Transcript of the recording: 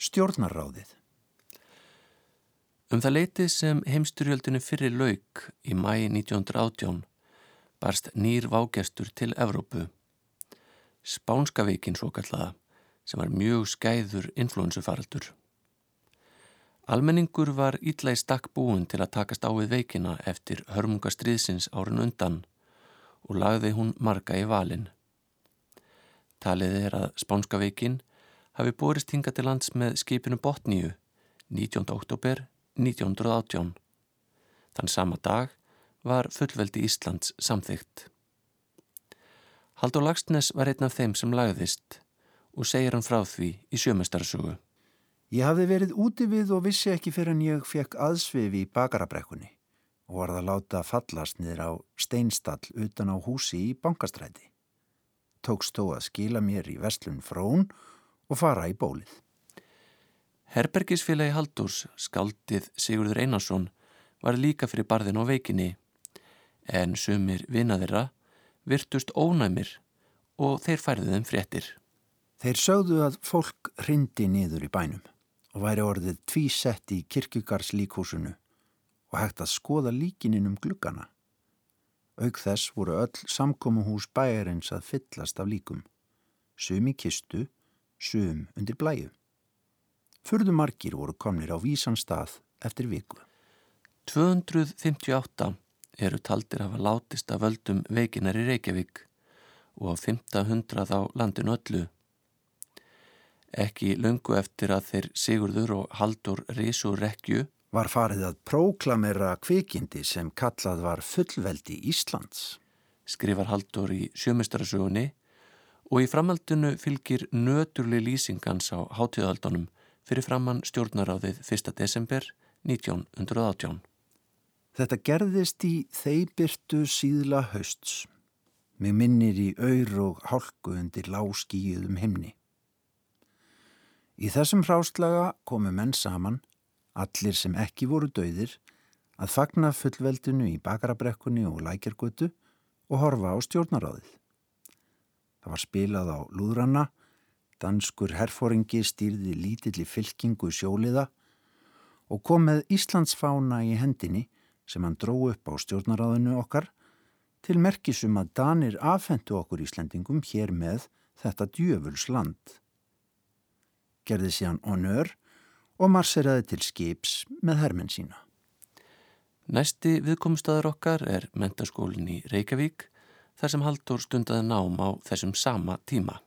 Stjórnarráðið Um það leiti sem heimsturjöldinu fyrir lauk í mæi 1918 barst nýr vágestur til Evrópu. Spánskavíkin svo kallaða sem var mjög skæður influensufaraldur. Almenningur var ítla í stakk búin til að takast á við veikina eftir hörmungastriðsins árun undan og lagði hún marga í valin. Talið er að Spánska veikin hafi borist hinga til lands með skipinu Botníu 19. oktober 1918. Þann sama dag var fullveldi Íslands samþygt. Haldur Lagsnes var einn af þeim sem lagðist og segir hann frá því í sjömestarsögu. Ég hafði verið úti við og vissi ekki fyrir en ég fekk aðsvifi í bakarabrekkunni og var það láta fallast niður á steinstall utan á húsi í bankastræti. Tókst þó að skila mér í vestlun frón og fara í bólið. Herbergisfélagi Haldurs, skaldið Sigurður Einarsson, var líka fyrir barðin á veikinni en sumir vinaðira virtust ónæmir og þeir færðu þeim fréttir. Þeir sögðu að fólk hrindi niður í bænum og væri orðið tvísett í kirkjugarslíkhúsinu og hægt að skoða líkininn um gluggana. Aug þess voru öll samkómuhús bæjarins að fyllast af líkum. Sum í kistu, sum undir blæju. Furðu margir voru komnir á vísan stað eftir viku. 258 eru taldir að hafa látist af völdum veikinar í Reykjavík og á 500 á landinu öllu. Ekki lungu eftir að þeir Sigurður og Haldur Rísu Rekju var farið að próklamera kvikindi sem kallað var fullveldi Íslands. Skrifar Haldur í sjömestarasugunni og í framhaldinu fylgir nöturli lýsingans á hátíðaldunum fyrir framann stjórnaráðið 1. desember 1918. Þetta gerðist í þeibirtu síðla hausts. Mér minnir í auður og hálku undir láskíuðum himni. Í þessum hráslaga komu menn saman, allir sem ekki voru dauðir, að fagna fullveldinu í bakarabrekkunni og lækjargötu og horfa á stjórnaráðið. Var spilað á lúðranna, danskur herfóringi stýrði lítilli fylkingu sjóliða og kom með Íslandsfána í hendinni sem hann dró upp á stjórnaráðinu okkar til merkisum að Danir afhendu okkur Íslandingum hér með þetta djöfuls land gerði síðan onör og marseraði til skips með hermenn sína. Næsti viðkomstaður okkar er mentaskólinn í Reykjavík þar sem Haldur stundaði nám á þessum sama tíma.